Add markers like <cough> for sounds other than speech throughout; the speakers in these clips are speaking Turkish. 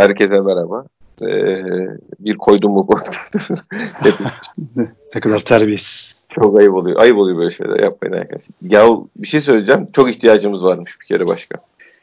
Herkese merhaba. Ee, bir koydum bu podcast'ı. <laughs> ne kadar terbiyesiz. Çok ayıp oluyor. Ayıp oluyor böyle şeyler yapmayın arkadaşlar. Ya bir şey söyleyeceğim. Çok ihtiyacımız varmış bir kere başka.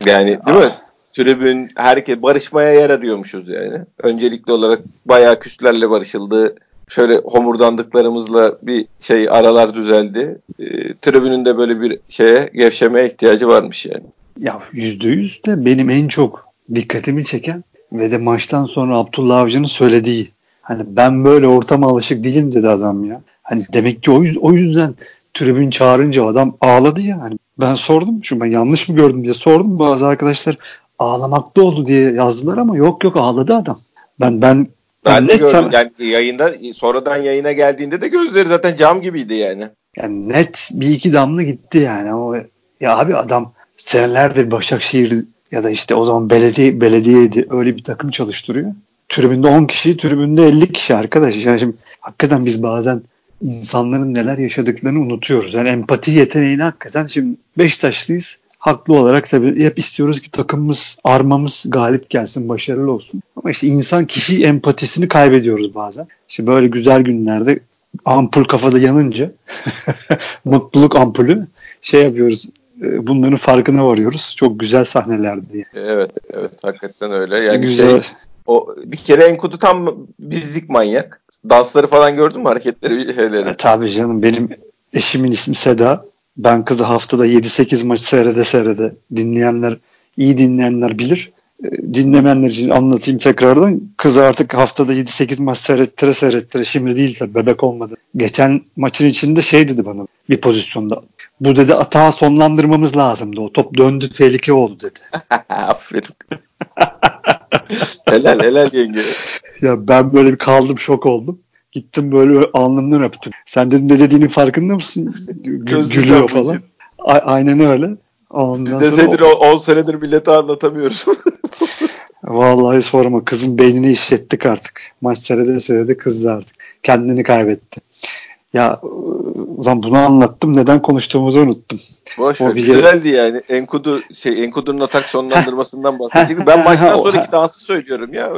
Yani değil Aa. mi? Tribün, herkes barışmaya yer arıyormuşuz yani. Öncelikli olarak bayağı küslerle barışıldı. Şöyle homurdandıklarımızla bir şey aralar düzeldi. E, tribünün de böyle bir şeye gevşemeye ihtiyacı varmış yani. Ya yüzde yüz de benim en çok dikkatimi çeken ve de maçtan sonra Abdullah Avcı'nın söylediği. Hani ben böyle ortama alışık değilim dedi adam ya. Hani demek ki o, yüz, o yüzden tribün çağırınca adam ağladı ya. Hani ben sordum şu ben yanlış mı gördüm diye sordum. Bazı arkadaşlar ağlamakta oldu diye yazdılar ama yok yok ağladı adam. Ben ben ben de gördüm. Sana... Yani yayında sonradan yayına geldiğinde de gözleri zaten cam gibiydi yani. Yani net bir iki damla gitti yani. O, ya abi adam senelerdir Başakşehir ya da işte o zaman belediye belediyeydi öyle bir takım çalıştırıyor. Tribünde 10 kişi, tribünde 50 kişi arkadaş. Yani şimdi hakikaten biz bazen insanların neler yaşadıklarını unutuyoruz. Yani empati yeteneğini hakikaten şimdi Beşiktaşlıyız. Haklı olarak tabii hep istiyoruz ki takımımız, armamız galip gelsin, başarılı olsun. Ama işte insan kişi empatisini kaybediyoruz bazen. İşte böyle güzel günlerde ampul kafada yanınca <laughs> mutluluk ampulü şey yapıyoruz bunların farkına varıyoruz. Çok güzel sahnelerdi diye. Evet, evet hakikaten öyle. Yani güzel. Şey, o bir kere Enkudu tam bizlik manyak. Dansları falan gördün mü hareketleri şeyleri? E, tabii canım benim eşimin ismi Seda. Ben kızı haftada 7-8 maç seyrede seyrede dinleyenler iyi dinleyenler bilir. Dinlemeyenler için anlatayım tekrardan. Kızı artık haftada 7-8 maç seyrettire seyrettire şimdi değil tabii bebek olmadı. Geçen maçın içinde şey dedi bana bir pozisyonda. Bu dedi atağı sonlandırmamız lazımdı. O top döndü tehlike oldu dedi. <laughs> Aferin. helal helal yenge. Ya ben böyle bir kaldım şok oldum. Gittim böyle alnımdan öptüm. Sen dedim ne dediğinin farkında mısın? Gü- gülüyor falan. A- aynen öyle. Ondan Biz desedir o... 10 senedir millete anlatamıyoruz. <laughs> Vallahi sorma. Kızın beynini işlettik artık. Maç seyrede seyrede kızdı artık. Kendini kaybetti. Ya ulan bunu anlattım. Neden konuştuğumuzu unuttum. Boş ver. Güzeldi yani. Enkudu şey Enkudu'nun atak sonlandırmasından <laughs> bahsedecektim. Ben maçtan sonraki dansı söylüyorum ya.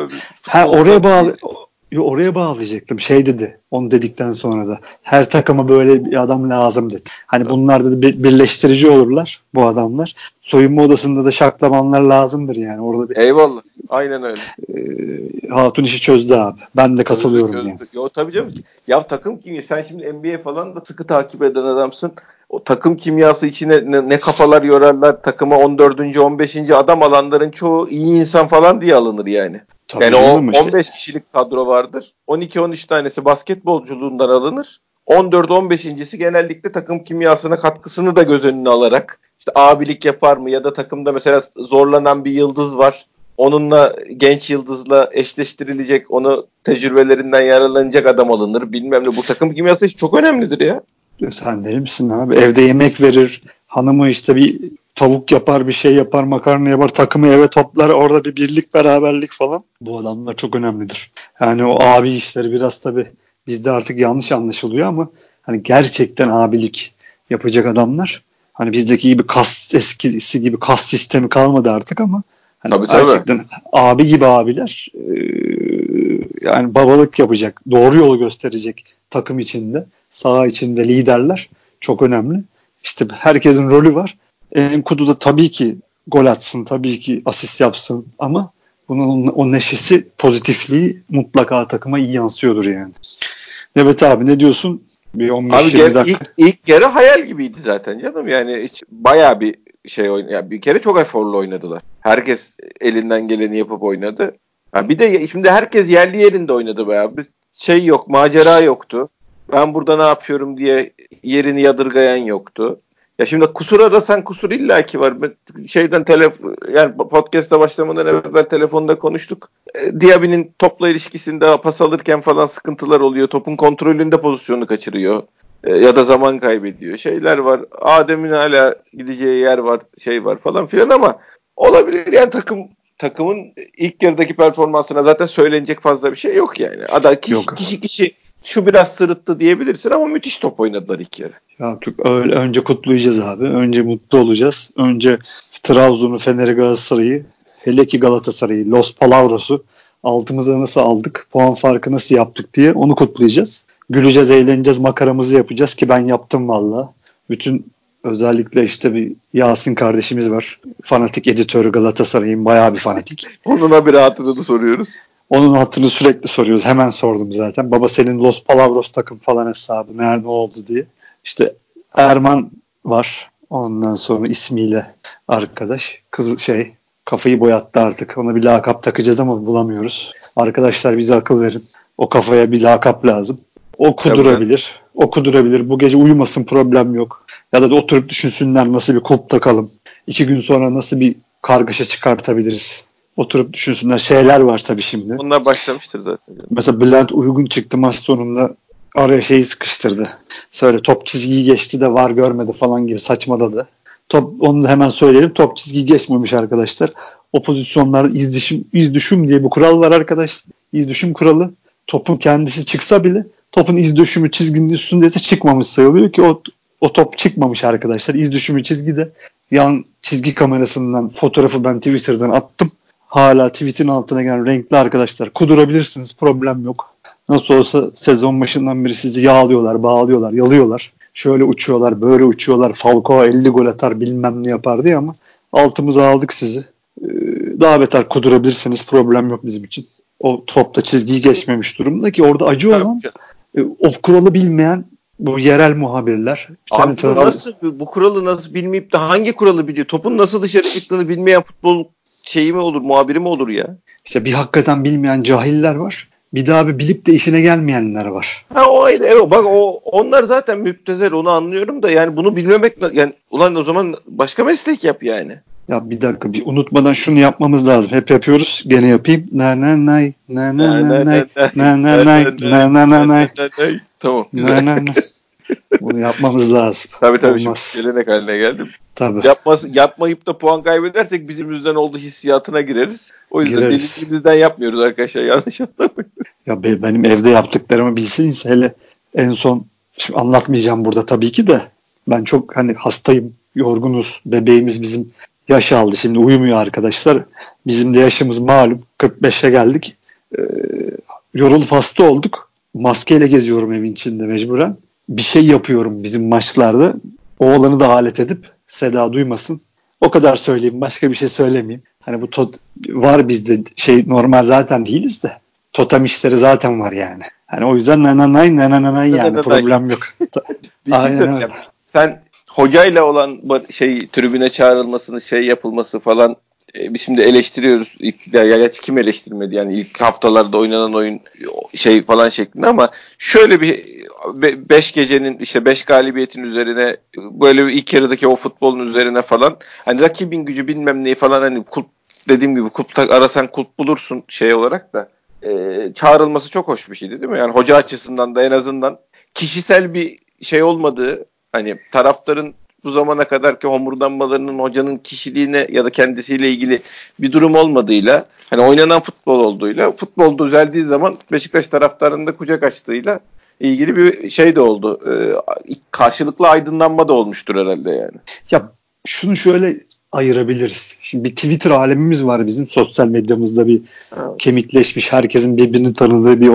Ha oraya bağlı Yo, oraya bağlayacaktım. Şey dedi. Onu dedikten sonra da. Her takıma böyle bir adam lazım dedi. Hani bunlar dedi birleştirici olurlar bu adamlar. Soyunma odasında da şaklamanlar lazımdır yani. Orada bir, Eyvallah. Aynen öyle. E, Hatun işi çözdü abi. Ben de katılıyorum çözdü, yani. Yo tabii canım. Ya takım kimya. Sen şimdi NBA falan da sıkı takip eden adamsın. O takım kimyası içine ne, ne kafalar yorarlar. Takıma 14. 15. adam alanların çoğu iyi insan falan diye alınır yani. Tabii yani o 15 işte. kişilik kadro vardır. 12-13 tanesi basketbolculuğundan alınır. 14-15.si genellikle takım kimyasına katkısını da göz önüne alarak işte abilik yapar mı ya da takımda mesela zorlanan bir yıldız var. Onunla genç yıldızla eşleştirilecek, onu tecrübelerinden yararlanacak adam alınır. Bilmem ne. Bu takım kimyası çok önemlidir ya. Sen verir misin abi? Evde yemek verir. Hanımı işte bir tavuk yapar, bir şey yapar, makarna yapar, takımı eve toplar. Orada bir birlik, beraberlik falan. Bu adamlar çok önemlidir. Yani o abi işleri biraz tabii bizde artık yanlış anlaşılıyor ama hani gerçekten abilik yapacak adamlar. Hani bizdeki gibi kas eskisi gibi kas sistemi kalmadı artık ama hani tabii, gerçekten tabii. abi gibi abiler e, yani babalık yapacak, doğru yolu gösterecek takım içinde, saha içinde liderler çok önemli. İşte herkesin rolü var. Enkudu da tabii ki gol atsın, tabii ki asist yapsın ama bunun o neşesi, pozitifliği mutlaka takıma iyi yansıyordur yani. Evet abi ne diyorsun? Bir 15 abi, ger- dakika. Ilk, ilk yarı hayal gibiydi zaten canım. Yani hiç bayağı bir şey oynadı. Yani bir kere çok eforlu oynadılar. Herkes elinden geleni yapıp oynadı. Yani bir de şimdi herkes yerli yerinde oynadı bayağı. Bir şey yok, macera yoktu. Ben burada ne yapıyorum diye yerini yadırgayan yoktu. Ya şimdi kusura da sen kusur illaki var. Şeyden telef yani podcast'a başlamadan evvel telefonda konuştuk. E, Diaby'nin topla ilişkisinde pas alırken falan sıkıntılar oluyor. Topun kontrolünde pozisyonu kaçırıyor. E, ya da zaman kaybediyor. Şeyler var. Adem'in hala gideceği yer var, şey var falan filan ama olabilir yani takım takımın ilk yarıdaki performansına zaten söylenecek fazla bir şey yok yani. Ada kişi yok. kişi kişi şu biraz sırıttı diyebilirsin ama müthiş top oynadılar ilk yarı. Ya önce kutlayacağız abi. Önce mutlu olacağız. Önce Trabzon'u, Fener'i, Galatasaray'ı Hele ki Galatasaray'ı, Los Palavros'u altımıza nasıl aldık, puan farkı nasıl yaptık diye onu kutlayacağız. Güleceğiz, eğleneceğiz, makaramızı yapacağız ki ben yaptım valla. Bütün özellikle işte bir Yasin kardeşimiz var. Fanatik editörü Galatasaray'ın bayağı bir fanatik. Onunla bir hatırını soruyoruz. Onun hatırını sürekli soruyoruz. Hemen sordum zaten. Baba senin Los Palavros takım falan hesabı nerede oldu diye. İşte Erman var. Ondan sonra ismiyle arkadaş. Kız şey kafayı boyattı artık. Ona bir lakap takacağız ama bulamıyoruz. Arkadaşlar bize akıl verin. O kafaya bir lakap lazım. O kudurabilir. O kudurabilir. Bu gece uyumasın problem yok. Ya da oturup düşünsünler nasıl bir kulp takalım. İki gün sonra nasıl bir kargaşa çıkartabiliriz. Oturup düşünsünler. Şeyler var tabii şimdi. Onlar başlamıştır zaten. Mesela Bülent Uygun çıktı maç sonunda araya şeyi sıkıştırdı. Söyle top çizgiyi geçti de var görmedi falan gibi saçmaladı. Top, onu da hemen söyleyelim. Top çizgiyi geçmemiş arkadaşlar. O pozisyonlarda iz düşüm, iz düşüm diye bir kural var arkadaş. İz düşüm kuralı. Topun kendisi çıksa bile topun iz düşümü çizginin üstündeyse çıkmamış sayılıyor ki o, o top çıkmamış arkadaşlar. İz düşümü çizgide yan çizgi kamerasından fotoğrafı ben Twitter'dan attım. Hala tweetin altına gelen renkli arkadaşlar kudurabilirsiniz problem yok. Nasıl olsa sezon başından beri sizi yağlıyorlar, bağlıyorlar, yalıyorlar. Şöyle uçuyorlar, böyle uçuyorlar. Falcao 50 gol atar bilmem ne yapar diye ama altımıza aldık sizi. Ee, daha beter kudurabilirsiniz problem yok bizim için. O topta çizgiyi geçmemiş durumda ki orada acı olan e, o kuralı bilmeyen bu yerel muhabirler. Abi nasıl bu kuralı nasıl bilmeyip de hangi kuralı biliyor? Topun nasıl dışarı çıktığını bilmeyen futbol şeyi mi olur, muhabiri mi olur ya? İşte bir hakikaten bilmeyen cahiller var. Bir daha bir bilip de işine gelmeyenler var. Ha o öyle. Evet, bak o onlar zaten müptezel onu anlıyorum da yani bunu bilmemek yani ulan o zaman başka meslek yap yani. Ya bir dakika bir unutmadan şunu yapmamız lazım. Hep yapıyoruz. Gene yapayım. Na na nay na na na nay na na nay na na na nay. Tamam. Na na na. Bunu yapmamız lazım. Tabii tabii Olmaz. şimdi gelenek haline geldim. Tabii. Yapması, yapmayıp da puan kaybedersek bizim yüzden olduğu hissiyatına gireriz. O yüzden dediğimizden yapmıyoruz arkadaşlar. Yanlış anlamayın. Ya be, benim evde yaptıklarımı bilseniz hele en son şimdi anlatmayacağım burada tabii ki de ben çok hani hastayım, yorgunuz. Bebeğimiz bizim yaş aldı. Şimdi uyumuyor arkadaşlar. Bizim de yaşımız malum. 45'e geldik. Ee, yorulup hasta olduk. Maskeyle geziyorum evin içinde mecburen. Bir şey yapıyorum bizim maçlarda. Oğlanı da alet edip Seda duymasın. O kadar söyleyeyim. Başka bir şey söylemeyeyim. Hani bu tot var bizde şey normal zaten değiliz de. Totem işleri zaten var yani. Hani o yüzden nananay nananay yani problem yok. <laughs> şey söyleyeceğim. Sen hocayla olan şey tribüne çağrılmasını şey yapılması falan e, biz şimdi eleştiriyoruz. İlk, ya gerçi kim eleştirmedi yani ilk haftalarda oynanan oyun şey falan şeklinde ama şöyle bir beş gecenin işte beş galibiyetin üzerine böyle bir ilk yarıdaki o futbolun üzerine falan hani rakibin gücü bilmem neyi falan hani kulp, dediğim gibi kulp arasan kulp bulursun şey olarak da e, çağrılması çok hoş bir şeydi değil mi? Yani hoca açısından da en azından kişisel bir şey olmadığı hani taraftarın bu zamana kadarki homurdanmalarının hocanın kişiliğine ya da kendisiyle ilgili bir durum olmadığıyla hani oynanan futbol olduğuyla futbol düzeldiği zaman Beşiktaş taraftarının da kucak açtığıyla ilgili bir şey de oldu. Ee, karşılıklı aydınlanma da olmuştur herhalde yani. Ya şunu şöyle ayırabiliriz. Şimdi bir Twitter alemimiz var bizim sosyal medyamızda bir evet. kemikleşmiş herkesin birbirini tanıdığı bir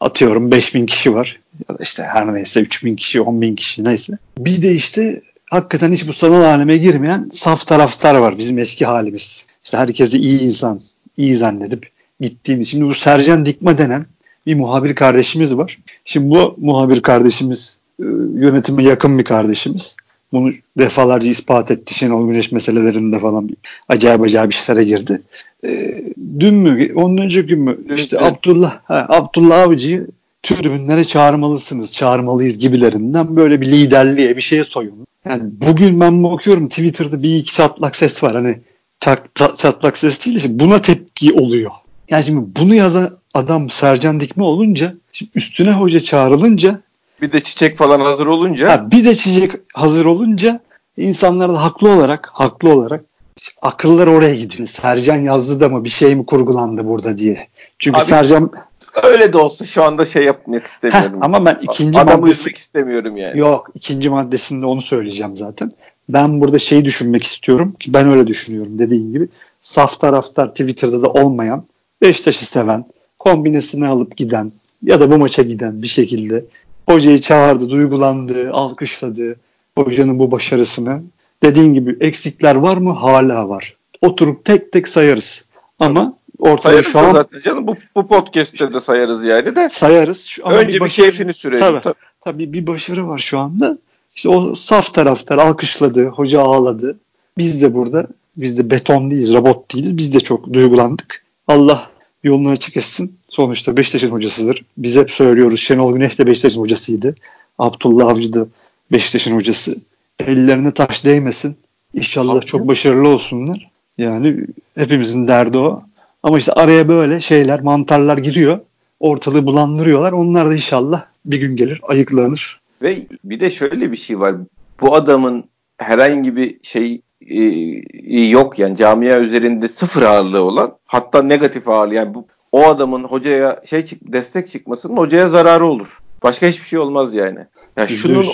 atıyorum 5000 kişi var. Ya da işte her neyse 3000 kişi 10.000 kişi neyse. Bir de işte hakikaten hiç bu sanal aleme girmeyen saf taraftar var bizim eski halimiz. İşte herkesi iyi insan, iyi zannedip gittiğimiz. Şimdi bu Sercan Dikma denen bir muhabir kardeşimiz var. Şimdi bu muhabir kardeşimiz e, yönetime yakın bir kardeşimiz. Bunu defalarca ispat etti. Şenol Güneş meselelerinde falan bir acayip acayip işlere girdi. E, dün mü? Ondan önceki gün mü? İşte evet. Abdullah, ha, Abdullah Avcı'yı tribünlere çağırmalısınız, çağırmalıyız gibilerinden böyle bir liderliğe bir şeye soyun. Yani bugün ben bakıyorum Twitter'da bir iki çatlak ses var. Hani çat, çatlak ses değil işte buna tepki oluyor. Yani şimdi bunu yazan adam Sercan Dikme olunca şimdi üstüne hoca çağrılınca bir de çiçek falan hazır olunca ha, bir de çiçek hazır olunca insanlar da haklı olarak haklı olarak akıllar oraya gidiyor. Sercan yazdı da mı bir şey mi kurgulandı burada diye. Çünkü Abi, Sercan öyle de olsa şu anda şey yapmak istemiyorum. Heh, ama ben ikinci Adamı maddesi istemiyorum yani. Yok, ikinci maddesinde onu söyleyeceğim zaten. Ben burada şeyi düşünmek istiyorum ki ben öyle düşünüyorum dediğin gibi. saf taraftar Twitter'da da olmayan, Beşiktaş'ı seven, kombinesini alıp giden ya da bu maça giden bir şekilde hocayı çağırdı, duygulandı, alkışladı hocanın bu başarısını. Dediğin gibi eksikler var mı? Hala var. Oturup tek tek sayarız. Ama ortada sayarız şu an zaten canım bu, bu podcast'te de sayarız yani de. Sayarız. Şu, ama Önce bir, başarı, bir keyfini sürelim. Tabii, tabii. tabii bir başarı var şu anda. İşte o saf taraftar alkışladı, hoca ağladı. Biz de burada, biz de beton değiliz, robot değiliz. Biz de çok duygulandık. Allah yolunu açık etsin. Sonuçta Beşiktaş'ın hocasıdır. Biz hep söylüyoruz Şenol Güneş de Beşiktaş'ın hocasıydı. Abdullah Avcı da Beşiktaş'ın hocası. Ellerine taş değmesin. İnşallah Tabii. çok başarılı olsunlar. Yani hepimizin derdi o. Ama işte araya böyle şeyler, mantarlar giriyor. Ortalığı bulandırıyorlar. Onlar da inşallah bir gün gelir, ayıklanır. Ve bir de şöyle bir şey var. Bu adamın herhangi bir şey e, yok yani camia üzerinde sıfır ağırlığı olan hatta negatif ağırlığı yani bu, o adamın hocaya şey çık, destek çıkmasının hocaya zararı olur. Başka hiçbir şey olmaz yani. Yani şunun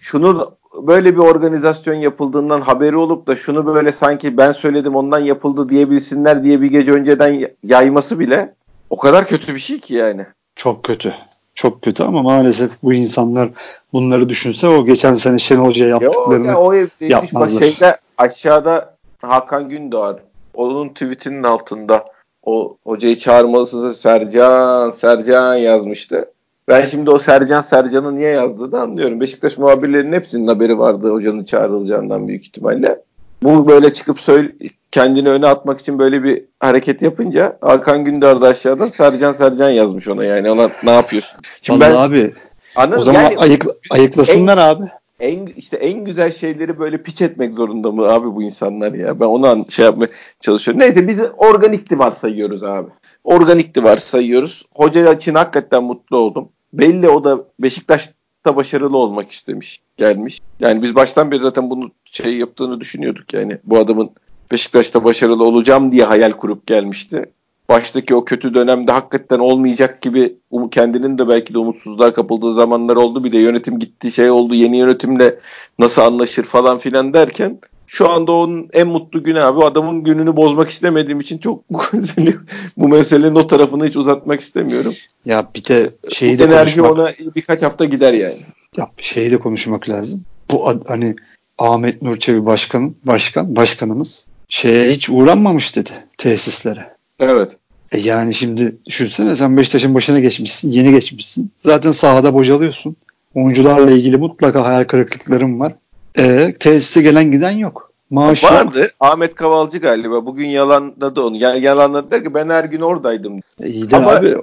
şunun böyle bir organizasyon yapıldığından haberi olup da şunu böyle sanki ben söyledim ondan yapıldı diyebilsinler diye bir gece önceden yayması bile o kadar kötü bir şey ki yani. Çok kötü. Çok kötü ama maalesef bu insanlar bunları düşünse o geçen sene Şenol Hoca yaptıklarını ya o, ya o yapmazlar. Şeyde, aşağıda Hakan Gündoğar onun tweetinin altında o hocayı çağırmalısınız Sercan Sercan yazmıştı. Ben şimdi o Sercan Sercan'ı niye yazdığını anlıyorum. Beşiktaş muhabirlerinin hepsinin haberi vardı hocanın çağrılacağından büyük ihtimalle. Bu böyle çıkıp söyle, kendini öne atmak için böyle bir hareket yapınca Hakan Gündar da aşağıdan Sercan Sercan yazmış ona yani ona ne yapıyorsun? Şimdi Vallahi ben, abi anladın, o zaman yani, ayık, ayıklasınlar en, abi. En işte en güzel şeyleri böyle piç etmek zorunda mı abi bu insanlar ya? Ben onu şey yapmaya çalışıyorum. Neyse biz organikti varsayıyoruz abi. Organikti varsayıyoruz. Hoca için hakikaten mutlu oldum. Belli o da Beşiktaş'ta başarılı olmak istemiş, gelmiş. Yani biz baştan beri zaten bunu şey yaptığını düşünüyorduk yani. Bu adamın Beşiktaş'ta başarılı olacağım diye hayal kurup gelmişti. Baştaki o kötü dönemde hakikaten olmayacak gibi kendinin de belki de umutsuzluğa kapıldığı zamanlar oldu. Bir de yönetim gitti şey oldu yeni yönetimle nasıl anlaşır falan filan derken şu anda onun en mutlu günü abi. Adamın gününü bozmak istemediğim için çok <laughs> bu, mesele, bu meselenin o tarafını hiç uzatmak istemiyorum. Ya bir de şeyi de enerji konuşmak... ona birkaç hafta gider yani. Ya şeyi de konuşmak lazım. Bu hani Ahmet Nurçevi başkan başkan başkanımız şeye hiç uğranmamış dedi tesislere. Evet. E yani şimdi düşünsene sen Beşiktaş'ın başına geçmişsin, yeni geçmişsin. Zaten sahada bocalıyorsun. Oyuncularla ilgili mutlaka hayal kırıklıkların var. E, tesise gelen giden yok. Maaş Vardı. Yok. Ahmet Kavalcı galiba. Bugün yalanladı onu. Yani yalanladı der ki ben her gün oradaydım. E, iyi de Ama abi.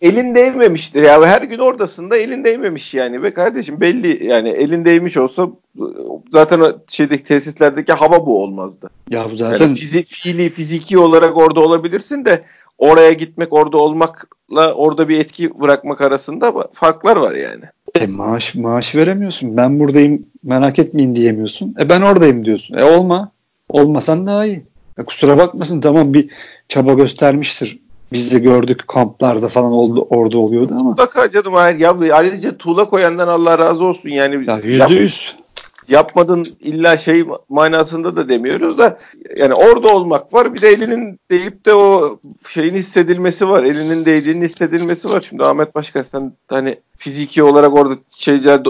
Elin değmemiştir. Ya her gün oradasın da elin değmemiş yani. Ve kardeşim belli yani elin değmiş olsa zaten şeydeki tesislerdeki hava bu olmazdı. Ya zaten yani fizik, fiili, fiziki olarak orada olabilirsin de oraya gitmek, orada olmakla orada bir etki bırakmak arasında farklar var yani. E maaş maaş veremiyorsun. Ben buradayım merak etmeyin diyemiyorsun. E ben oradayım diyorsun. E olma. Olmasan daha iyi. E kusura bakmasın tamam bir çaba göstermiştir. Biz de gördük kamplarda falan oldu, orada oluyordu ama. Mutlaka canım hayır. Ya, ayrıca tuğla koyandan Allah razı olsun. Yani ya yüzde yüz yapmadın illa şey manasında da demiyoruz da yani orada olmak var bir de elinin deyip de o şeyin hissedilmesi var. Elinin değdiğinin hissedilmesi var. Şimdi Ahmet Başkan sen hani fiziki olarak orada şeyler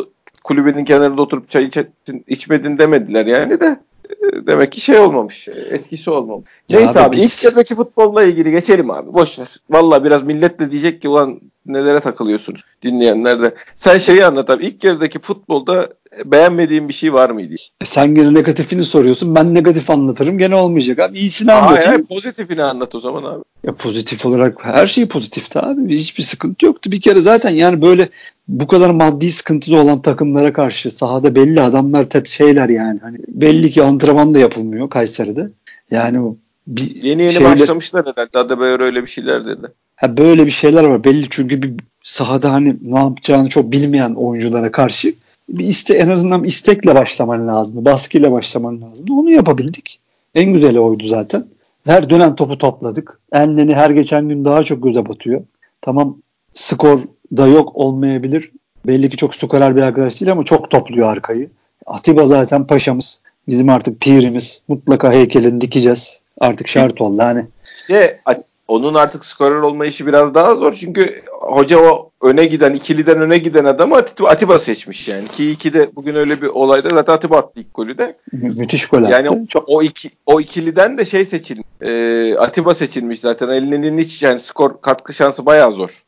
kulübenin kenarında oturup çay içedin, içmedin demediler yani de e, demek ki şey olmamış. Etkisi olmamış. Ya Neyse abi, abi biz... ilk yarıdaki futbolla ilgili geçelim abi. Boş ver. Valla biraz millet de diyecek ki ulan nelere takılıyorsunuz dinleyenler de. Sen şeyi anlat abi. İlk yarıdaki futbolda beğenmediğin bir şey var mıydı? E sen gene negatifini soruyorsun. Ben negatif anlatırım. Gene olmayacak abi. İyisini Aa, anlatayım. Yani pozitifini anlat o zaman abi. Ya pozitif olarak her şey pozitifti abi. Hiçbir sıkıntı yoktu. Bir kere zaten yani böyle bu kadar maddi sıkıntılı olan takımlara karşı sahada belli adamlar tet şeyler yani. Hani belli ki antrenman da yapılmıyor Kayseri'de. Yani bir yeni yeni şeyler, başlamışlar herhalde. Adebayor öyle bir şeyler dedi. Ha böyle bir şeyler var belli çünkü bir sahada hani ne yapacağını çok bilmeyen oyunculara karşı bir iste en azından istekle başlaman lazımdı. Baskıyla başlaman lazımdı. Onu yapabildik. En güzeli oydu zaten. Her dönem topu topladık. Enleni her geçen gün daha çok göze batıyor. Tamam skor da yok olmayabilir. Belli ki çok skorer bir arkadaş değil ama çok topluyor arkayı. Atiba zaten paşamız. Bizim artık pirimiz. Mutlaka heykelini dikeceğiz. Artık şart oldu hani. İşte onun artık skorer olma işi biraz daha zor çünkü hoca o öne giden ikiliden öne giden adamı Atiba, Atiba seçmiş yani. Ki iki de bugün öyle bir olayda zaten Atiba attı ilk golü de. <laughs> müthiş gol attı. Yani o, Çok... o, iki, o ikiliden de şey seçilmiş. E, Atiba seçilmiş zaten. Elinin hiç yani skor katkı şansı bayağı zor.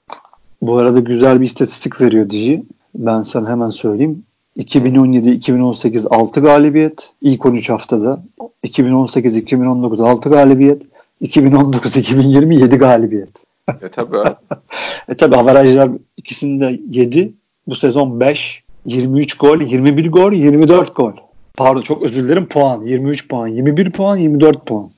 Bu arada güzel bir istatistik veriyor Diji. Ben sana hemen söyleyeyim. 2017-2018 6 galibiyet ilk 13 haftada. 2018-2019 6 galibiyet. 2019-2020 7 galibiyet. E tabi abi. <laughs> e tabi avarajlar ikisinde 7. Bu sezon 5. 23 gol, 21 gol, 24 gol. Pardon çok özür dilerim puan. 23 puan, 21 puan, 24 puan.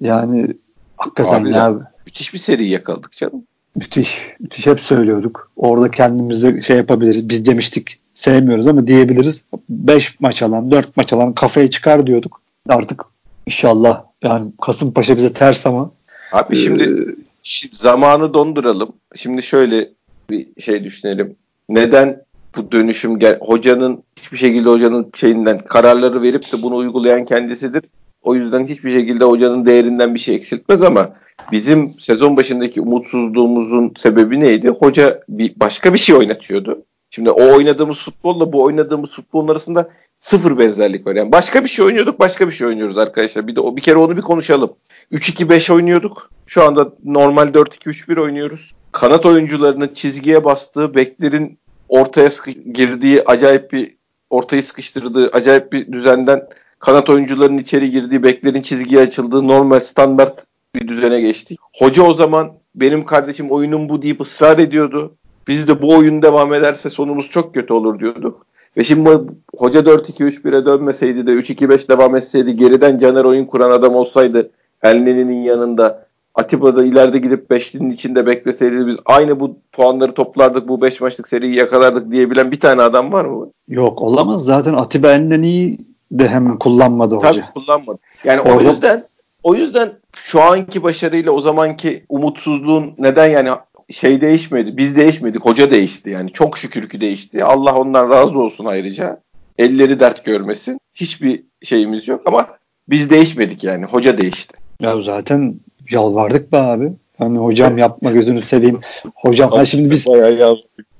Yani hakikaten abi ya. Müthiş bir seri yakaladık canım. Müthiş. Müthiş hep söylüyorduk. Orada kendimizi şey yapabiliriz. Biz demiştik sevmiyoruz ama diyebiliriz. 5 maç alan, 4 maç alan kafaya çıkar diyorduk. Artık inşallah yani Kasımpaşa bize ters ama. Abi şimdi, ee, şimdi zamanı donduralım. Şimdi şöyle bir şey düşünelim. Neden bu dönüşüm gel hocanın hiçbir şekilde hocanın şeyinden kararları verip de bunu uygulayan kendisidir. O yüzden hiçbir şekilde hocanın değerinden bir şey eksiltmez ama bizim sezon başındaki umutsuzluğumuzun sebebi neydi? Hoca bir başka bir şey oynatıyordu. Şimdi o oynadığımız futbolla bu oynadığımız futbolun arasında sıfır benzerlik var. Yani başka bir şey oynuyorduk, başka bir şey oynuyoruz arkadaşlar. Bir de o bir kere onu bir konuşalım. 3-2-5 oynuyorduk. Şu anda normal 4-2-3-1 oynuyoruz. Kanat oyuncularının çizgiye bastığı, beklerin ortaya girdiği acayip bir ortayı sıkıştırdığı acayip bir düzenden kanat oyuncuların içeri girdiği, beklerin çizgiye açıldığı normal standart bir düzene geçtik. Hoca o zaman benim kardeşim oyunum bu deyip ısrar ediyordu. Biz de bu oyun devam ederse sonumuz çok kötü olur diyorduk. Ve şimdi hoca 4-2-3-1'e dönmeseydi de 3-2-5 devam etseydi geriden Caner oyun kuran adam olsaydı Elneni'nin yanında Atiba da ileride gidip beşlinin içinde bekleseydi biz aynı bu puanları toplardık bu 5 maçlık seriyi yakalardık diyebilen bir tane adam var mı? Yok olamaz zaten Atiba Elneni'yi de hemen kullanmadı hoca. Tabii kullanmadı. Yani Orada... o yüzden o yüzden şu anki başarıyla o zamanki umutsuzluğun neden yani şey değişmedi. Biz değişmedik. Hoca değişti yani. Çok şükür ki değişti. Allah ondan razı olsun ayrıca. Elleri dert görmesin. Hiçbir şeyimiz yok ama biz değişmedik yani. Hoca değişti. Ya zaten yalvardık be abi. Hani hocam yapma gözünü seveyim. Hocam ha şimdi biz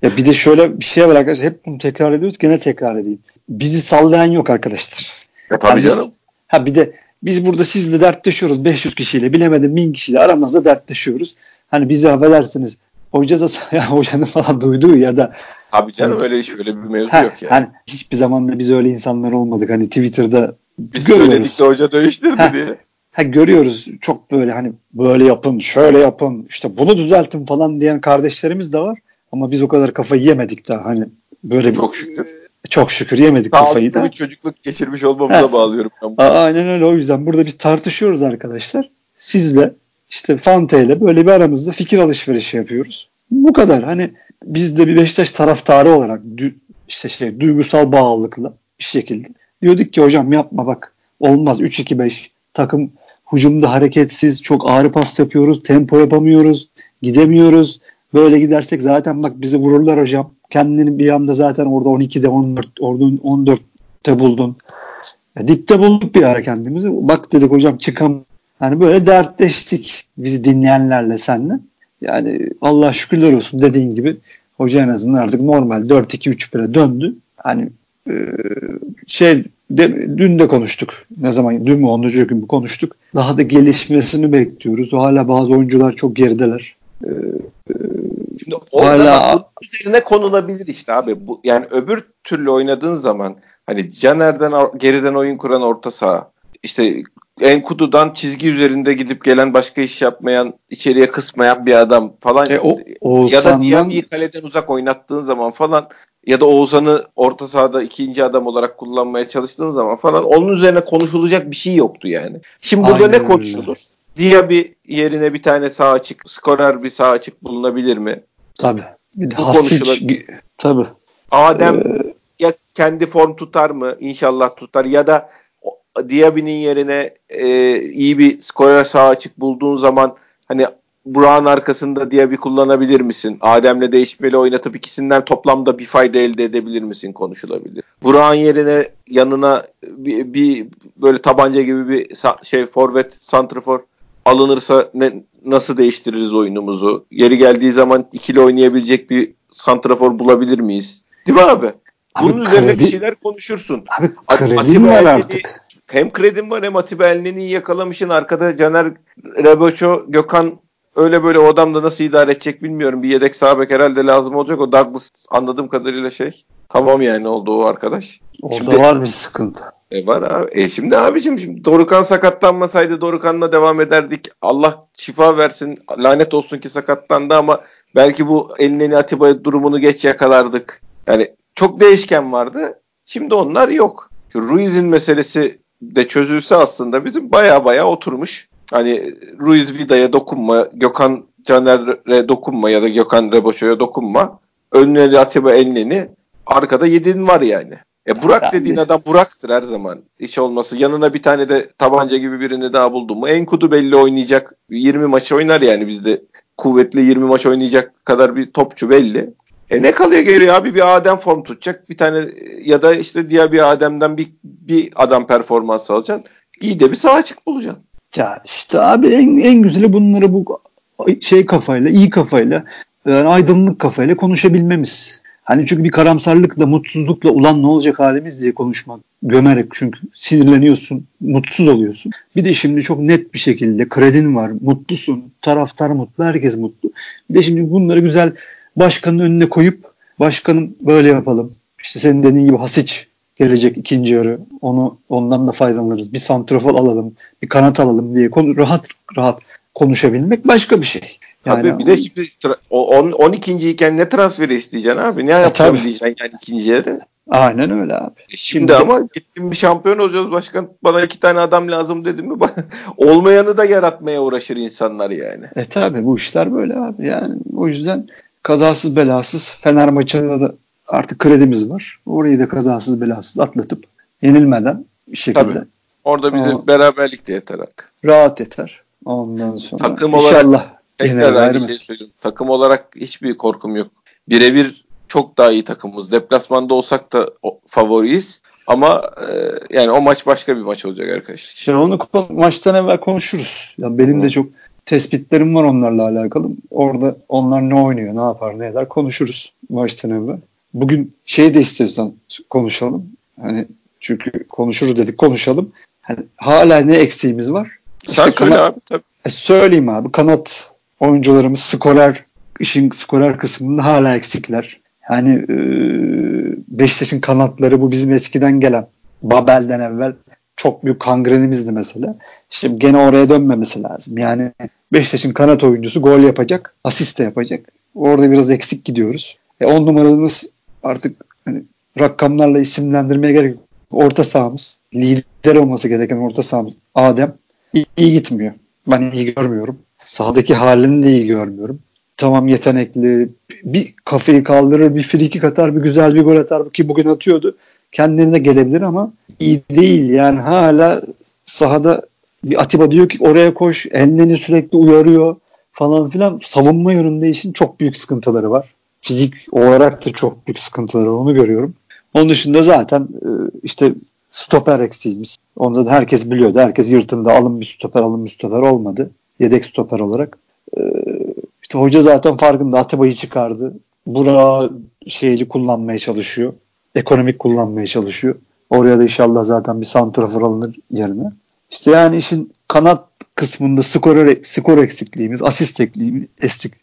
ya bir de şöyle bir şey var arkadaşlar. Hep bunu tekrar ediyoruz. Gene tekrar edeyim. Bizi sallayan yok arkadaşlar. Ya tabii yani canım. Biz, ha bir de biz burada sizle dertleşiyoruz 500 kişiyle bilemedim 1000 kişiyle aramızda dertleşiyoruz. Hani bizi affedersiniz hoca da <laughs> ya hocanın falan duyduğu ya da Abi canım hani, öyle öyle bir mevzu ha, yok yani. Hani hiçbir zaman da biz öyle insanlar olmadık. Hani Twitter'da biz görüyoruz. söyledik de hoca değiştirdi ha, diye. Ha, görüyoruz çok böyle hani böyle yapın, şöyle yapın, işte bunu düzeltin falan diyen kardeşlerimiz de var. Ama biz o kadar kafayı yemedik daha hani böyle çok bir, şükür. Çok şükür yemedik Sağlıklı kafayı da. bir çocukluk geçirmiş olmamıza ha. bağlıyorum. Ben bunu. Aynen öyle o yüzden burada biz tartışıyoruz arkadaşlar. Sizle işte Fante ile böyle bir aramızda fikir alışverişi yapıyoruz. Bu kadar. Hani biz de bir Beşiktaş taraftarı olarak işte şey duygusal bağlılıkla bir şekilde diyorduk ki hocam yapma bak olmaz 3-2-5 takım hücumda hareketsiz çok ağrı pas yapıyoruz tempo yapamıyoruz gidemiyoruz böyle gidersek zaten bak bizi vururlar hocam kendini bir anda zaten orada 12'de 14 orada 14'te buldun ya dipte bulduk bir ara kendimizi bak dedik hocam çıkam hani böyle dertleştik bizi dinleyenlerle senle yani Allah şükürler olsun dediğin gibi hoca en azından artık normal 4-2-3-1'e döndü. Hani e, şey de, dün de konuştuk. Ne zaman? Dün mü? Onuncu gün mü konuştuk. Daha da gelişmesini bekliyoruz. Hala bazı oyuncular çok gerideler. Ee, Şimdi hala üzerine konulabilir işte abi. Bu, yani öbür türlü oynadığın zaman hani Caner'den geriden oyun kuran orta saha işte Enkudu'dan çizgi üzerinde gidip gelen başka iş yapmayan, içeriye kısmayan bir adam falan. E, o, Ya da Diaby'i kaleden uzak oynattığın zaman falan ya da Oğuzhan'ı orta sahada ikinci adam olarak kullanmaya çalıştığın zaman falan onun üzerine konuşulacak bir şey yoktu yani. Şimdi burada Aynen ne konuşulur? Diaby yerine bir tane sağ açık, skorer bir sağ açık bulunabilir mi? Tabii. Bir de Bu konuşulur. Tabii. Adem ee... ya kendi form tutar mı? İnşallah tutar ya da Diaby'nin yerine e, iyi bir skorer sağ açık bulduğun zaman hani Burak'ın arkasında bir kullanabilir misin? Adem'le değişmeli oynatıp ikisinden toplamda bir fayda elde edebilir misin konuşulabilir. Burak'ın yerine yanına bir, bir böyle tabanca gibi bir şey forvet, santrafor alınırsa ne, nasıl değiştiririz oyunumuzu? Yeri geldiği zaman ikili oynayabilecek bir santrafor bulabilir miyiz? Değil mi abi? Bunun abi, üzerine kredi, bir şeyler konuşursun. Abi kredim var artık. Hem kredim var hem Atiba Elneni'yi yakalamışın. Arkada Caner Reboço, Gökhan öyle böyle o adam da nasıl idare edecek bilmiyorum. Bir yedek sağ bek herhalde lazım olacak. O Douglas anladığım kadarıyla şey. Tamam yani oldu o arkadaş. Orada şimdi, var bir sıkıntı. E var abi. E şimdi abicim şimdi Dorukan sakatlanmasaydı Dorukan'la devam ederdik. Allah şifa versin. Lanet olsun ki sakatlandı ama belki bu elini Atiba durumunu geç yakalardık. Yani çok değişken vardı. Şimdi onlar yok. Şu Ruiz'in meselesi de çözülse aslında bizim baya baya oturmuş. Hani Ruiz Vida'ya dokunma, Gökhan Caner'e dokunma ya da Gökhan Reboşo'ya dokunma. Önüne Atiba Elneni arkada yedin var yani. E Burak yani. dediğin adam Burak'tır her zaman. Hiç olması. Yanına bir tane de tabanca gibi birini daha buldum mu? Enkudu belli oynayacak. 20 maç oynar yani bizde. Kuvvetli 20 maç oynayacak kadar bir topçu belli. E ne kalıyor geriye abi bir Adem form tutacak. Bir tane ya da işte diğer bir Adem'den bir, bir adam performans alacaksın. İyi de bir sağ açık bulacaksın. Ya işte abi en, en güzeli bunları bu şey kafayla, iyi kafayla, yani aydınlık kafayla konuşabilmemiz. Hani çünkü bir karamsarlıkla, mutsuzlukla ulan ne olacak halimiz diye konuşmak. Gömerek çünkü sinirleniyorsun, mutsuz oluyorsun. Bir de şimdi çok net bir şekilde kredin var, mutlusun, taraftar mutlu, herkes mutlu. Bir de şimdi bunları güzel başkanın önüne koyup başkanım böyle yapalım. İşte senin dediğin gibi Hasiç gelecek ikinci yarı. Onu ondan da faydalanırız. Bir santrafor alalım, bir kanat alalım diye konu, rahat rahat konuşabilmek başka bir şey. Yani abi bir de şimdi o 12. iken ne transferi isteyeceksin abi? Ne e, yapacağım diyeceksin yani ikinci yarı. Aynen öyle abi. E, şimdi, şimdi ama gittim bir şampiyon olacağız başkan. Bana iki tane adam lazım dedim mi? <laughs> Olmayanı da yaratmaya uğraşır insanlar yani. E tabi bu işler böyle abi. Yani o yüzden kazasız belasız Fener maçında da artık kredimiz var. Orayı da kazasız belasız atlatıp yenilmeden bir şekilde. Tabii. Orada bize o, beraberlik de yeter artık. Rahat yeter. Ondan sonra takım inşallah olarak, tekrar aynı şey söyleyeyim. Takım olarak hiçbir korkum yok. Birebir çok daha iyi takımımız. Deplasmanda olsak da favoriyiz. Ama e, yani o maç başka bir maç olacak arkadaşlar. İşte onu maçtan evvel konuşuruz. Ya benim de çok tespitlerim var onlarla alakalı. Orada onlar ne oynuyor, ne yapar, ne eder konuşuruz maçtan evvel. Bugün şey de istiyorsan konuşalım. Hani çünkü konuşuruz dedik konuşalım. Hani hala ne eksiğimiz var? Sen işte söyle kanat, abi tabii. E söyleyeyim abi. Kanat oyuncularımız skorer işin skorer kısmında hala eksikler. Yani e, Beşiktaş'ın kanatları bu bizim eskiden gelen Babel'den evvel çok büyük kangrenimizdi mesela. Şimdi gene oraya dönmemesi lazım. Yani Beşiktaş'ın kanat oyuncusu gol yapacak, asist de yapacak. Orada biraz eksik gidiyoruz. E, on numaramız artık hani, rakamlarla isimlendirmeye gerek yok. Orta sahamız, lider olması gereken orta sahamız Adem iyi, iyi gitmiyor. Ben iyi görmüyorum. Sahadaki halini de iyi görmüyorum. Tamam yetenekli, bir kafayı kaldırır, bir friki atar, bir güzel bir gol atar ki bugün atıyordu. Kendine gelebilir ama iyi değil. Yani hala sahada bir Atiba diyor ki oraya koş, ellerini sürekli uyarıyor falan filan. Savunma yönünde işin çok büyük sıkıntıları var. Fizik olarak da çok büyük sıkıntıları var onu görüyorum. Onun dışında zaten e, işte stoper eksiğimiz. Onu da herkes biliyordu. Herkes yırtında alın bir stoper alın bir stoper olmadı. Yedek stoper olarak. E, işte hoca zaten farkında Atiba'yı çıkardı. Bura şeyli kullanmaya çalışıyor. Ekonomik kullanmaya çalışıyor. Oraya da inşallah zaten bir santrafor alınır yerine. İşte yani işin kanat kısmında skor, skor eksikliğimiz, asist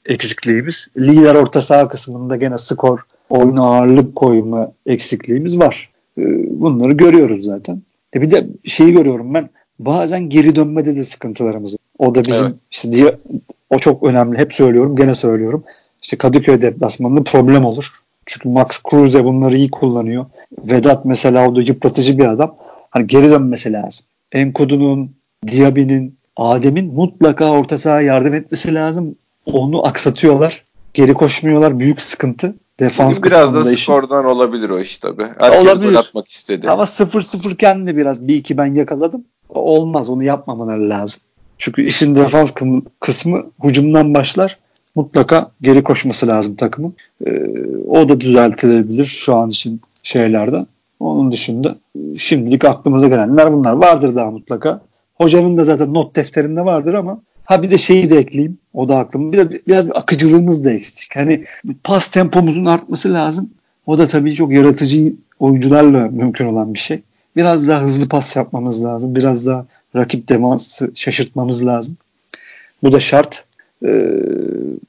eksikliğimiz, lider orta saha kısmında gene skor, oyuna ağırlık koyma eksikliğimiz var. Ee, bunları görüyoruz zaten. E bir de şeyi görüyorum ben bazen geri dönmede de sıkıntılarımız. O da bizim evet. işte diye o çok önemli. Hep söylüyorum, gene söylüyorum. İşte Kadıköy deplasmanında problem olur. Çünkü Max Kruse bunları iyi kullanıyor. Vedat mesela o da yıpratıcı bir adam. Hani geri dönmesi lazım. Enkudu'nun, Diaby'nin, Adem'in mutlaka orta saha yardım etmesi lazım. Onu aksatıyorlar. Geri koşmuyorlar. Büyük sıkıntı. Defans biraz da skordan olabilir o iş tabi. Herkes olabilir. atmak istedi. Ama 0-0 iken de biraz bir iki ben yakaladım. Olmaz onu yapmamaları lazım. Çünkü işin defans kısmı hücumdan başlar. Mutlaka geri koşması lazım takımın. Ee, o da düzeltilebilir şu an için şeylerden. Onun dışında şimdilik aklımıza gelenler bunlar. Vardır daha mutlaka. Hocanın da zaten not defterinde vardır ama ha bir de şeyi de ekleyeyim. O da aklım. Biraz, biraz bir akıcılığımız da eksik. Hani pas tempomuzun artması lazım. O da tabii çok yaratıcı oyuncularla mümkün olan bir şey. Biraz daha hızlı pas yapmamız lazım. Biraz daha rakip demansı şaşırtmamız lazım. Bu da şart. Ee,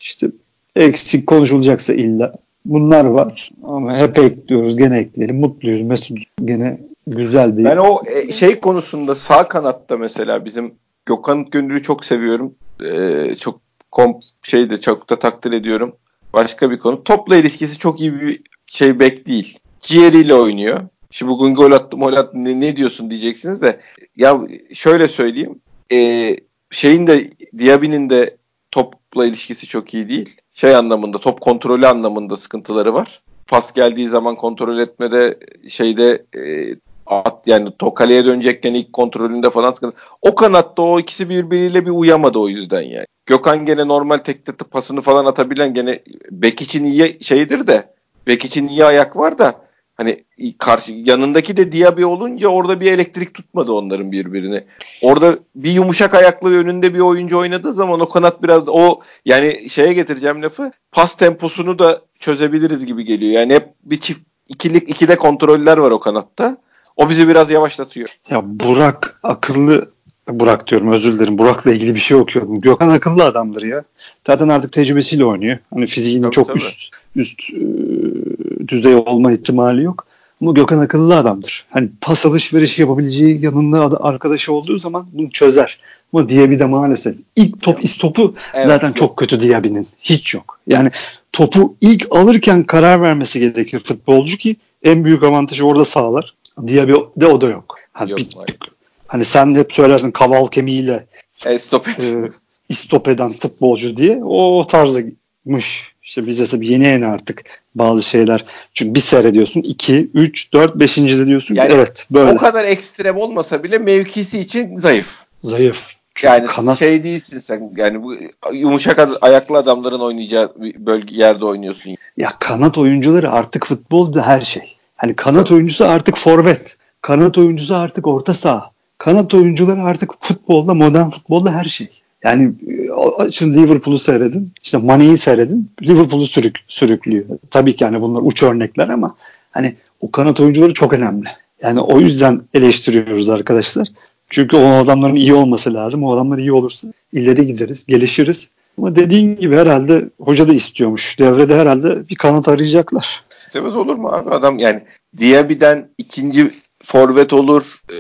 işte eksik konuşulacaksa illa bunlar var. Ama hep ekliyoruz. Gene ekleyelim. Mutluyuz. Mesut gene güzel bir... Ben o e, şey konusunda sağ kanatta mesela bizim Gökhan Gönül'ü çok seviyorum. Ee, çok komp şeyde çok da takdir ediyorum. Başka bir konu. Topla ilişkisi çok iyi bir şey bek değil. Ciğeriyle oynuyor. Şimdi bugün gol attım, gol attım ne, ne diyorsun diyeceksiniz de. Ya şöyle söyleyeyim. E, şeyin de Diaby'nin de topla ilişkisi çok iyi değil. Şey anlamında top kontrolü anlamında sıkıntıları var. Pas geldiği zaman kontrol etmede şeyde e, at yani to kaleye dönecekken ilk kontrolünde falan sıkıntı. O kanatta o ikisi birbiriyle bir uyamadı o yüzden yani. Gökhan gene normal tek tek pasını falan atabilen gene bek için iyi şeydir de bek için iyi ayak var da hani karşı yanındaki de Diaby olunca orada bir elektrik tutmadı onların birbirini. Orada bir yumuşak ayaklı önünde bir oyuncu oynadığı zaman o kanat biraz o yani şeye getireceğim lafı pas temposunu da çözebiliriz gibi geliyor. Yani hep bir çift ikilik ikide kontroller var o kanatta. O bizi biraz yavaşlatıyor. Ya Burak akıllı Burak diyorum özür dilerim. Burak'la ilgili bir şey okuyordum. Gökhan akıllı adamdır ya. Zaten artık tecrübesiyle oynuyor. Hani fiziğinin tabii, çok tabii. üst üst e, düzey olma ihtimali yok. Ama Gökhan akıllı adamdır. Hani pas alışverişi yapabileceği yanında arkadaşı olduğu zaman bunu çözer. Ama Diaby de maalesef ilk top istopu evet, zaten yok. çok kötü Diaby'nin. Hiç yok. Yani topu ilk alırken karar vermesi gerekir futbolcu ki en büyük avantajı orada sağlar. Diaby de o da yok. Hani, yok, bir, hani sen hep söylersin kaval kemiğiyle e, stop, et. e, istop eden futbolcu diye o tarzdamış işte bize tabii yeni yeni artık bazı şeyler. Çünkü bir seyrediyorsun 2, 3, 4, 5. de diyorsun yani, ki evet böyle. O kadar ekstrem olmasa bile mevkisi için zayıf. Zayıf. Çünkü yani kanat... şey değilsin sen yani bu yumuşak ayaklı adamların oynayacağı bölge yerde oynuyorsun. Ya kanat oyuncuları artık futbolda her şey. Hani kanat oyuncusu artık forvet. Kanat oyuncusu artık orta saha. Kanat oyuncuları artık futbolda, modern futbolda her şey. Yani şimdi Liverpool'u seyredin. İşte Mane'yi seyredin. Liverpool'u sürük, sürüklüyor. Tabii ki yani bunlar uç örnekler ama hani o kanat oyuncuları çok önemli. Yani o yüzden eleştiriyoruz arkadaşlar. Çünkü o adamların iyi olması lazım. O adamlar iyi olursa ileri gideriz, gelişiriz. Ama dediğin gibi herhalde hoca da istiyormuş. Devrede herhalde bir kanat arayacaklar. İstemez olur mu abi? Adam yani Diaby'den ikinci forvet olur e,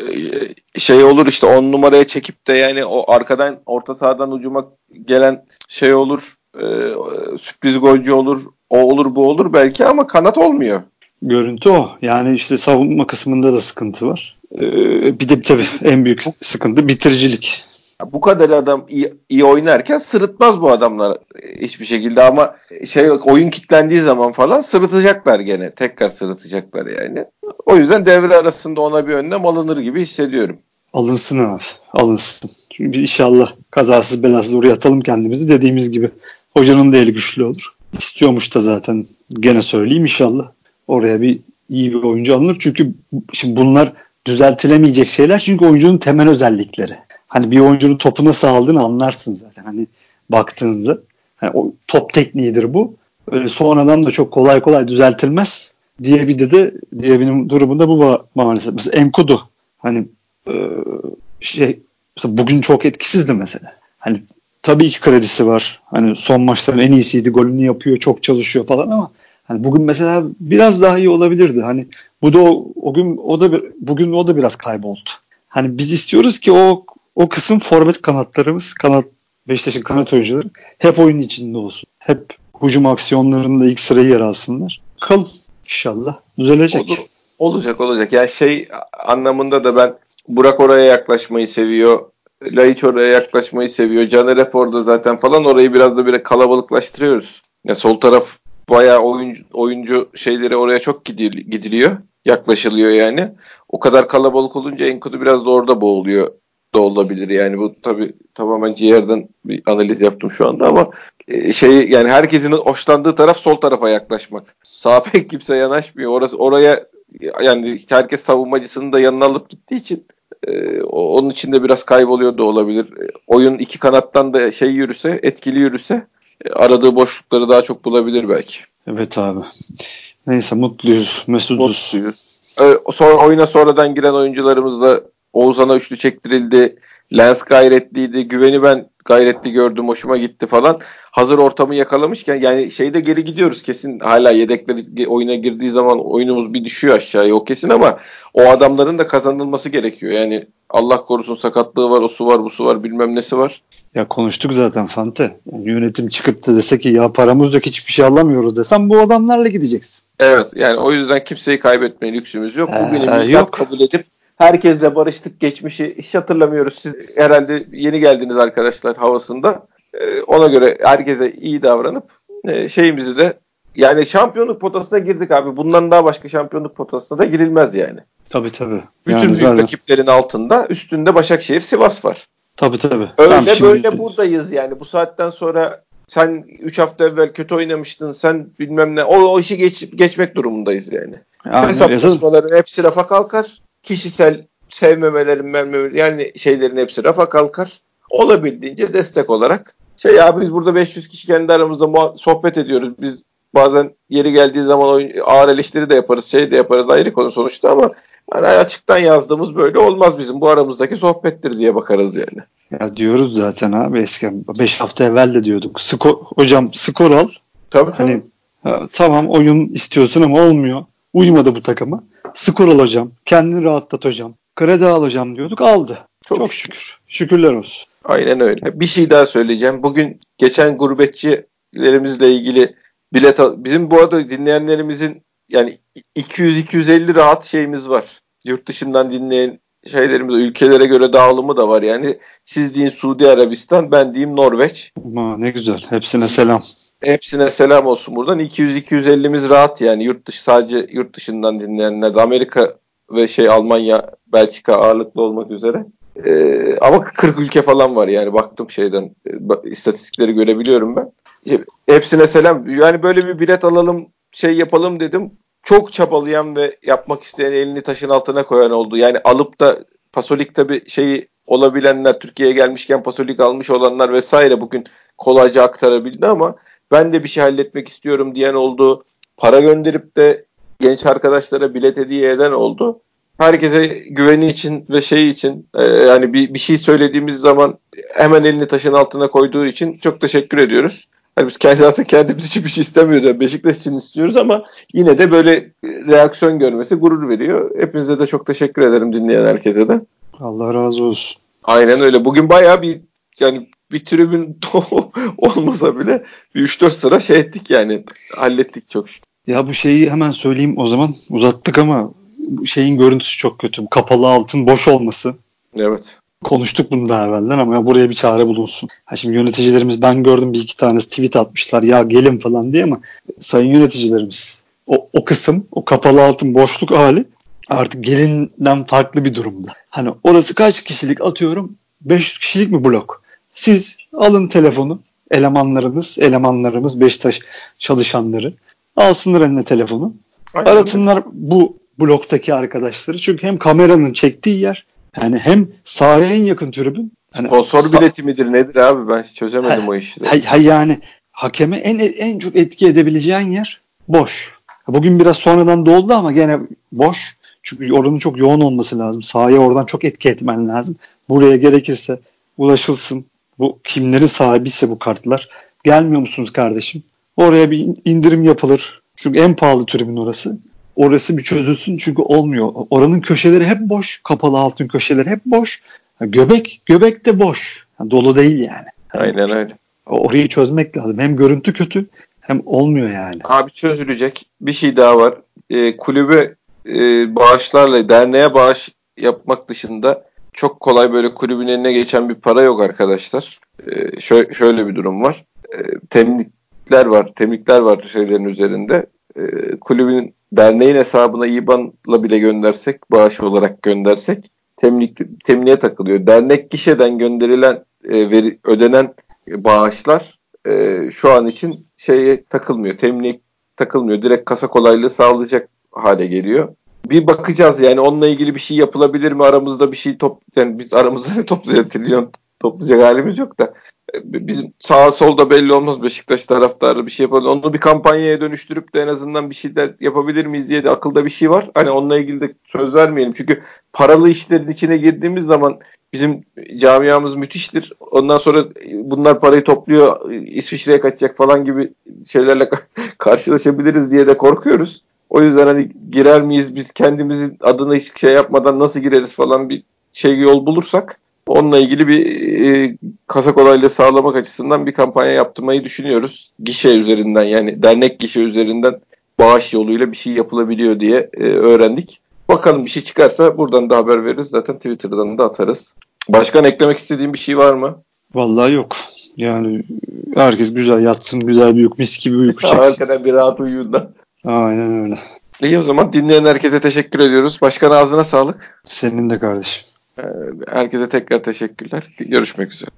şey olur işte on numaraya çekip de yani o arkadan orta sahadan ucuma gelen şey olur e, sürpriz golcü olur o olur bu olur belki ama kanat olmuyor. Görüntü o. Yani işte savunma kısmında da sıkıntı var. Ee, bir de tabii en büyük sıkıntı bitiricilik bu kadar adam iyi, iyi oynarken sırıtmaz bu adamlar hiçbir şekilde ama şey oyun kitlendiği zaman falan sırıtacaklar gene. Tekrar sırıtacaklar yani. O yüzden devre arasında ona bir önlem alınır gibi hissediyorum. Alınsın abi. Alınsın. Çünkü biz inşallah kazasız belasız oraya atalım kendimizi dediğimiz gibi. Hocanın da eli güçlü olur. İstiyormuş da zaten gene söyleyeyim inşallah. Oraya bir iyi bir oyuncu alınır. Çünkü şimdi bunlar düzeltilemeyecek şeyler çünkü oyuncunun temel özellikleri hani bir oyuncunun topu nasıl aldığını anlarsın zaten. Hani baktığınızda hani o top tekniğidir bu. Öyle sonradan da çok kolay kolay düzeltilmez. diye bir de de diye benim durumunda bu maalesef. Mesela Enkudu hani e, şey mesela bugün çok etkisizdi mesela. Hani tabii ki kredisi var. Hani son maçların en iyisiydi. Golünü yapıyor, çok çalışıyor falan ama hani bugün mesela biraz daha iyi olabilirdi. Hani bu da o, o gün o da bir, bugün o da biraz kayboldu. Hani biz istiyoruz ki o o kısım forvet kanatlarımız, kanat Beşiktaş'ın kanat oyuncuları hep oyun içinde olsun. Hep hücum aksiyonlarında ilk sırayı yer alsınlar. Kal inşallah düzelecek. Olur, olacak olacak. Yani şey anlamında da ben Burak oraya yaklaşmayı seviyor. Laiç oraya yaklaşmayı seviyor. Caner hep orada zaten falan orayı biraz da bir kalabalıklaştırıyoruz. Yani sol taraf bayağı oyuncu, oyuncu şeyleri oraya çok gidiliyor. Yaklaşılıyor yani. O kadar kalabalık olunca Enkudu biraz da orada boğuluyor da olabilir. Yani bu tabii tamamen ciğerden bir analiz yaptım şu anda ama e, şey yani herkesin hoşlandığı taraf sol tarafa yaklaşmak. Sağ <laughs> pek kimse yanaşmıyor. Orası oraya yani herkes savunmacısını da yanına alıp gittiği için e, onun içinde biraz kayboluyor da olabilir. E, oyun iki kanattan da şey yürüse, etkili yürüse e, aradığı boşlukları daha çok bulabilir belki. Evet abi. Neyse mutluyuz, mesuduz. Mutluyuz. E, sonra oyuna sonradan giren oyuncularımız da Oğuzhan'a üçlü çektirildi. Lens gayretliydi. Güveni ben gayretli gördüm. Hoşuma gitti falan. Hazır ortamı yakalamışken yani şeyde geri gidiyoruz kesin. Hala yedekleri oyuna girdiği zaman oyunumuz bir düşüyor aşağıya o kesin ama o adamların da kazanılması gerekiyor. Yani Allah korusun sakatlığı var, o su var, bu su var, bilmem nesi var. Ya konuştuk zaten Fante. Yani yönetim çıkıp da dese ki ya paramız yok hiçbir şey alamıyoruz desem bu adamlarla gideceksin. Evet yani o yüzden kimseyi kaybetmeye lüksümüz yok. Bugünü ee, yok. kabul edip herkesle barıştık geçmişi hiç hatırlamıyoruz. Siz herhalde yeni geldiniz arkadaşlar havasında. Ee, ona göre herkese iyi davranıp e, şeyimizi de yani şampiyonluk potasına girdik abi. Bundan daha başka şampiyonluk potasına da girilmez yani. Tabii tabii. Bütün yani büyük zaten... rakiplerin altında üstünde Başakşehir, Sivas var. Tabii tabii. Öyle Tam böyle şimdi... buradayız yani. Bu saatten sonra sen 3 hafta evvel kötü oynamıştın. Sen bilmem ne. O, o işi geç, geçmek durumundayız yani. yani Hesaplaşmaların hepsi rafa kalkar. Kişisel sevmemelerin, mermemelerin yani şeylerin hepsi rafa kalkar. Olabildiğince destek olarak. Şey ya biz burada 500 kişi kendi aramızda sohbet ediyoruz. Biz bazen yeri geldiği zaman oyun, ağır eleştiri de yaparız, şey de yaparız ayrı konu sonuçta ama yani açıktan yazdığımız böyle olmaz bizim. Bu aramızdaki sohbettir diye bakarız yani. Ya diyoruz zaten abi eski 5 hafta evvel de diyorduk. Skor, hocam skor al. Tabii tabii. Hani, tamam oyun istiyorsun ama olmuyor. Uymadı bu takıma. Skor al hocam. Kendini rahatlat hocam. Kredi al hocam diyorduk. Aldı. Çok, Çok şükür. Şükürler olsun. Aynen öyle. Bir şey daha söyleyeceğim. Bugün geçen gurbetçilerimizle ilgili bilet al- bizim bu arada dinleyenlerimizin yani 200-250 rahat şeyimiz var. Yurt dışından dinleyen şeylerimiz ülkelere göre dağılımı da var. Yani siz deyin Suudi Arabistan, ben diyeyim Norveç. Ama ne güzel. Hepsine selam. Hepsine selam olsun buradan. 200-250'miz rahat yani yurt dışı sadece yurt dışından dinleyenler Amerika ve şey Almanya, Belçika ağırlıklı olmak üzere. Ee, ama 40 ülke falan var yani baktım şeyden istatistikleri görebiliyorum ben. Hepsine selam. Yani böyle bir bilet alalım şey yapalım dedim. Çok çabalayan ve yapmak isteyen elini taşın altına koyan oldu. Yani alıp da Pasolik tabi şeyi olabilenler Türkiye'ye gelmişken Pasolik almış olanlar vesaire bugün kolayca aktarabildi ama ben de bir şey halletmek istiyorum diyen oldu. Para gönderip de genç arkadaşlara bilet hediye eden oldu. Herkese güveni için ve şey için e, yani bir, bir şey söylediğimiz zaman hemen elini taşın altına koyduğu için çok teşekkür ediyoruz. Hani biz kendi zaten kendimiz için bir şey istemiyoruz. Yani Beşiktaş için istiyoruz ama yine de böyle reaksiyon görmesi gurur veriyor. Hepinize de çok teşekkür ederim dinleyen herkese de. Allah razı olsun. Aynen öyle. Bugün bayağı bir yani bir tribün <laughs> olmasa bile bir 3-4 sıra şey ettik yani. Hallettik çok şükür. Ya bu şeyi hemen söyleyeyim o zaman. Uzattık ama şeyin görüntüsü çok kötü. Kapalı altın boş olması. Evet. Konuştuk bunu daha evvelden ama buraya bir çare bulunsun. Ha şimdi yöneticilerimiz ben gördüm bir iki tanesi tweet atmışlar ya gelin falan diye ama sayın yöneticilerimiz o, o kısım o kapalı altın boşluk hali artık gelinden farklı bir durumda. Hani orası kaç kişilik atıyorum 500 kişilik mi blok? Siz alın telefonu elemanlarınız, elemanlarımız Beşiktaş çalışanları alsınlar eline telefonu. Aynen. Arasınlar bu bloktaki arkadaşları. Çünkü hem kameranın çektiği yer yani hem sahaya en yakın tribün. Yani Sponsor bileti midir nedir abi ben çözemedim ha, o işi. Ha, ha, yani hakeme en en çok etki edebileceğin yer boş. Bugün biraz sonradan doldu ama gene boş. Çünkü oranın çok yoğun olması lazım. Sahaya oradan çok etki etmen lazım. Buraya gerekirse ulaşılsın. Bu kimlerin sahibiyse bu kartlar. Gelmiyor musunuz kardeşim? Oraya bir indirim yapılır. Çünkü en pahalı tribün orası orası bir çözülsün çünkü olmuyor. Oranın köşeleri hep boş. Kapalı altın köşeleri hep boş. Göbek göbek de boş. Dolu değil yani. Aynen öyle. Orayı çözmek lazım. Hem görüntü kötü hem olmuyor yani. Abi çözülecek. Bir şey daha var. E, kulübe e, bağışlarla derneğe bağış yapmak dışında çok kolay böyle kulübün eline geçen bir para yok arkadaşlar. E, şöyle, şöyle bir durum var. E, temlikler var. Temlikler var şeylerin üzerinde. E, kulübün derneğin hesabına IBAN'la bile göndersek, bağış olarak göndersek temlik, temliğe takılıyor. Dernek gişeden gönderilen e, veri, ödenen bağışlar e, şu an için şeye takılmıyor. Temlik takılmıyor. Direkt kasa kolaylığı sağlayacak hale geliyor. Bir bakacağız yani onunla ilgili bir şey yapılabilir mi? Aramızda bir şey top yani biz aramızda ne toplayacağız trilyon <laughs> toplayacak halimiz yok da bizim sağ solda belli olmaz Beşiktaş taraftarı bir şey yapalım. Onu bir kampanyaya dönüştürüp de en azından bir şeyler yapabilir miyiz diye de akılda bir şey var. Hani onunla ilgili de söz vermeyelim. Çünkü paralı işlerin içine girdiğimiz zaman bizim camiamız müthiştir. Ondan sonra bunlar parayı topluyor İsviçre'ye kaçacak falan gibi şeylerle <laughs> karşılaşabiliriz diye de korkuyoruz. O yüzden hani girer miyiz biz kendimizin adına hiç şey yapmadan nasıl gireriz falan bir şey yol bulursak Onunla ilgili bir e, kasa kolaylığı sağlamak açısından bir kampanya yaptırmayı düşünüyoruz. Gişe üzerinden yani dernek gişe üzerinden bağış yoluyla bir şey yapılabiliyor diye e, öğrendik. Bakalım bir şey çıkarsa buradan da haber veririz. Zaten Twitter'dan da atarız. Başkan eklemek istediğin bir şey var mı? Vallahi yok. Yani herkes güzel yatsın, güzel bir uyku, mis gibi uyku <laughs> çeksin. Arkadan bir rahat uyuyun da. Aynen öyle. İyi o zaman dinleyen herkese teşekkür ediyoruz. Başkan ağzına sağlık. Senin de kardeşim. Herkese tekrar teşekkürler. Görüşmek üzere.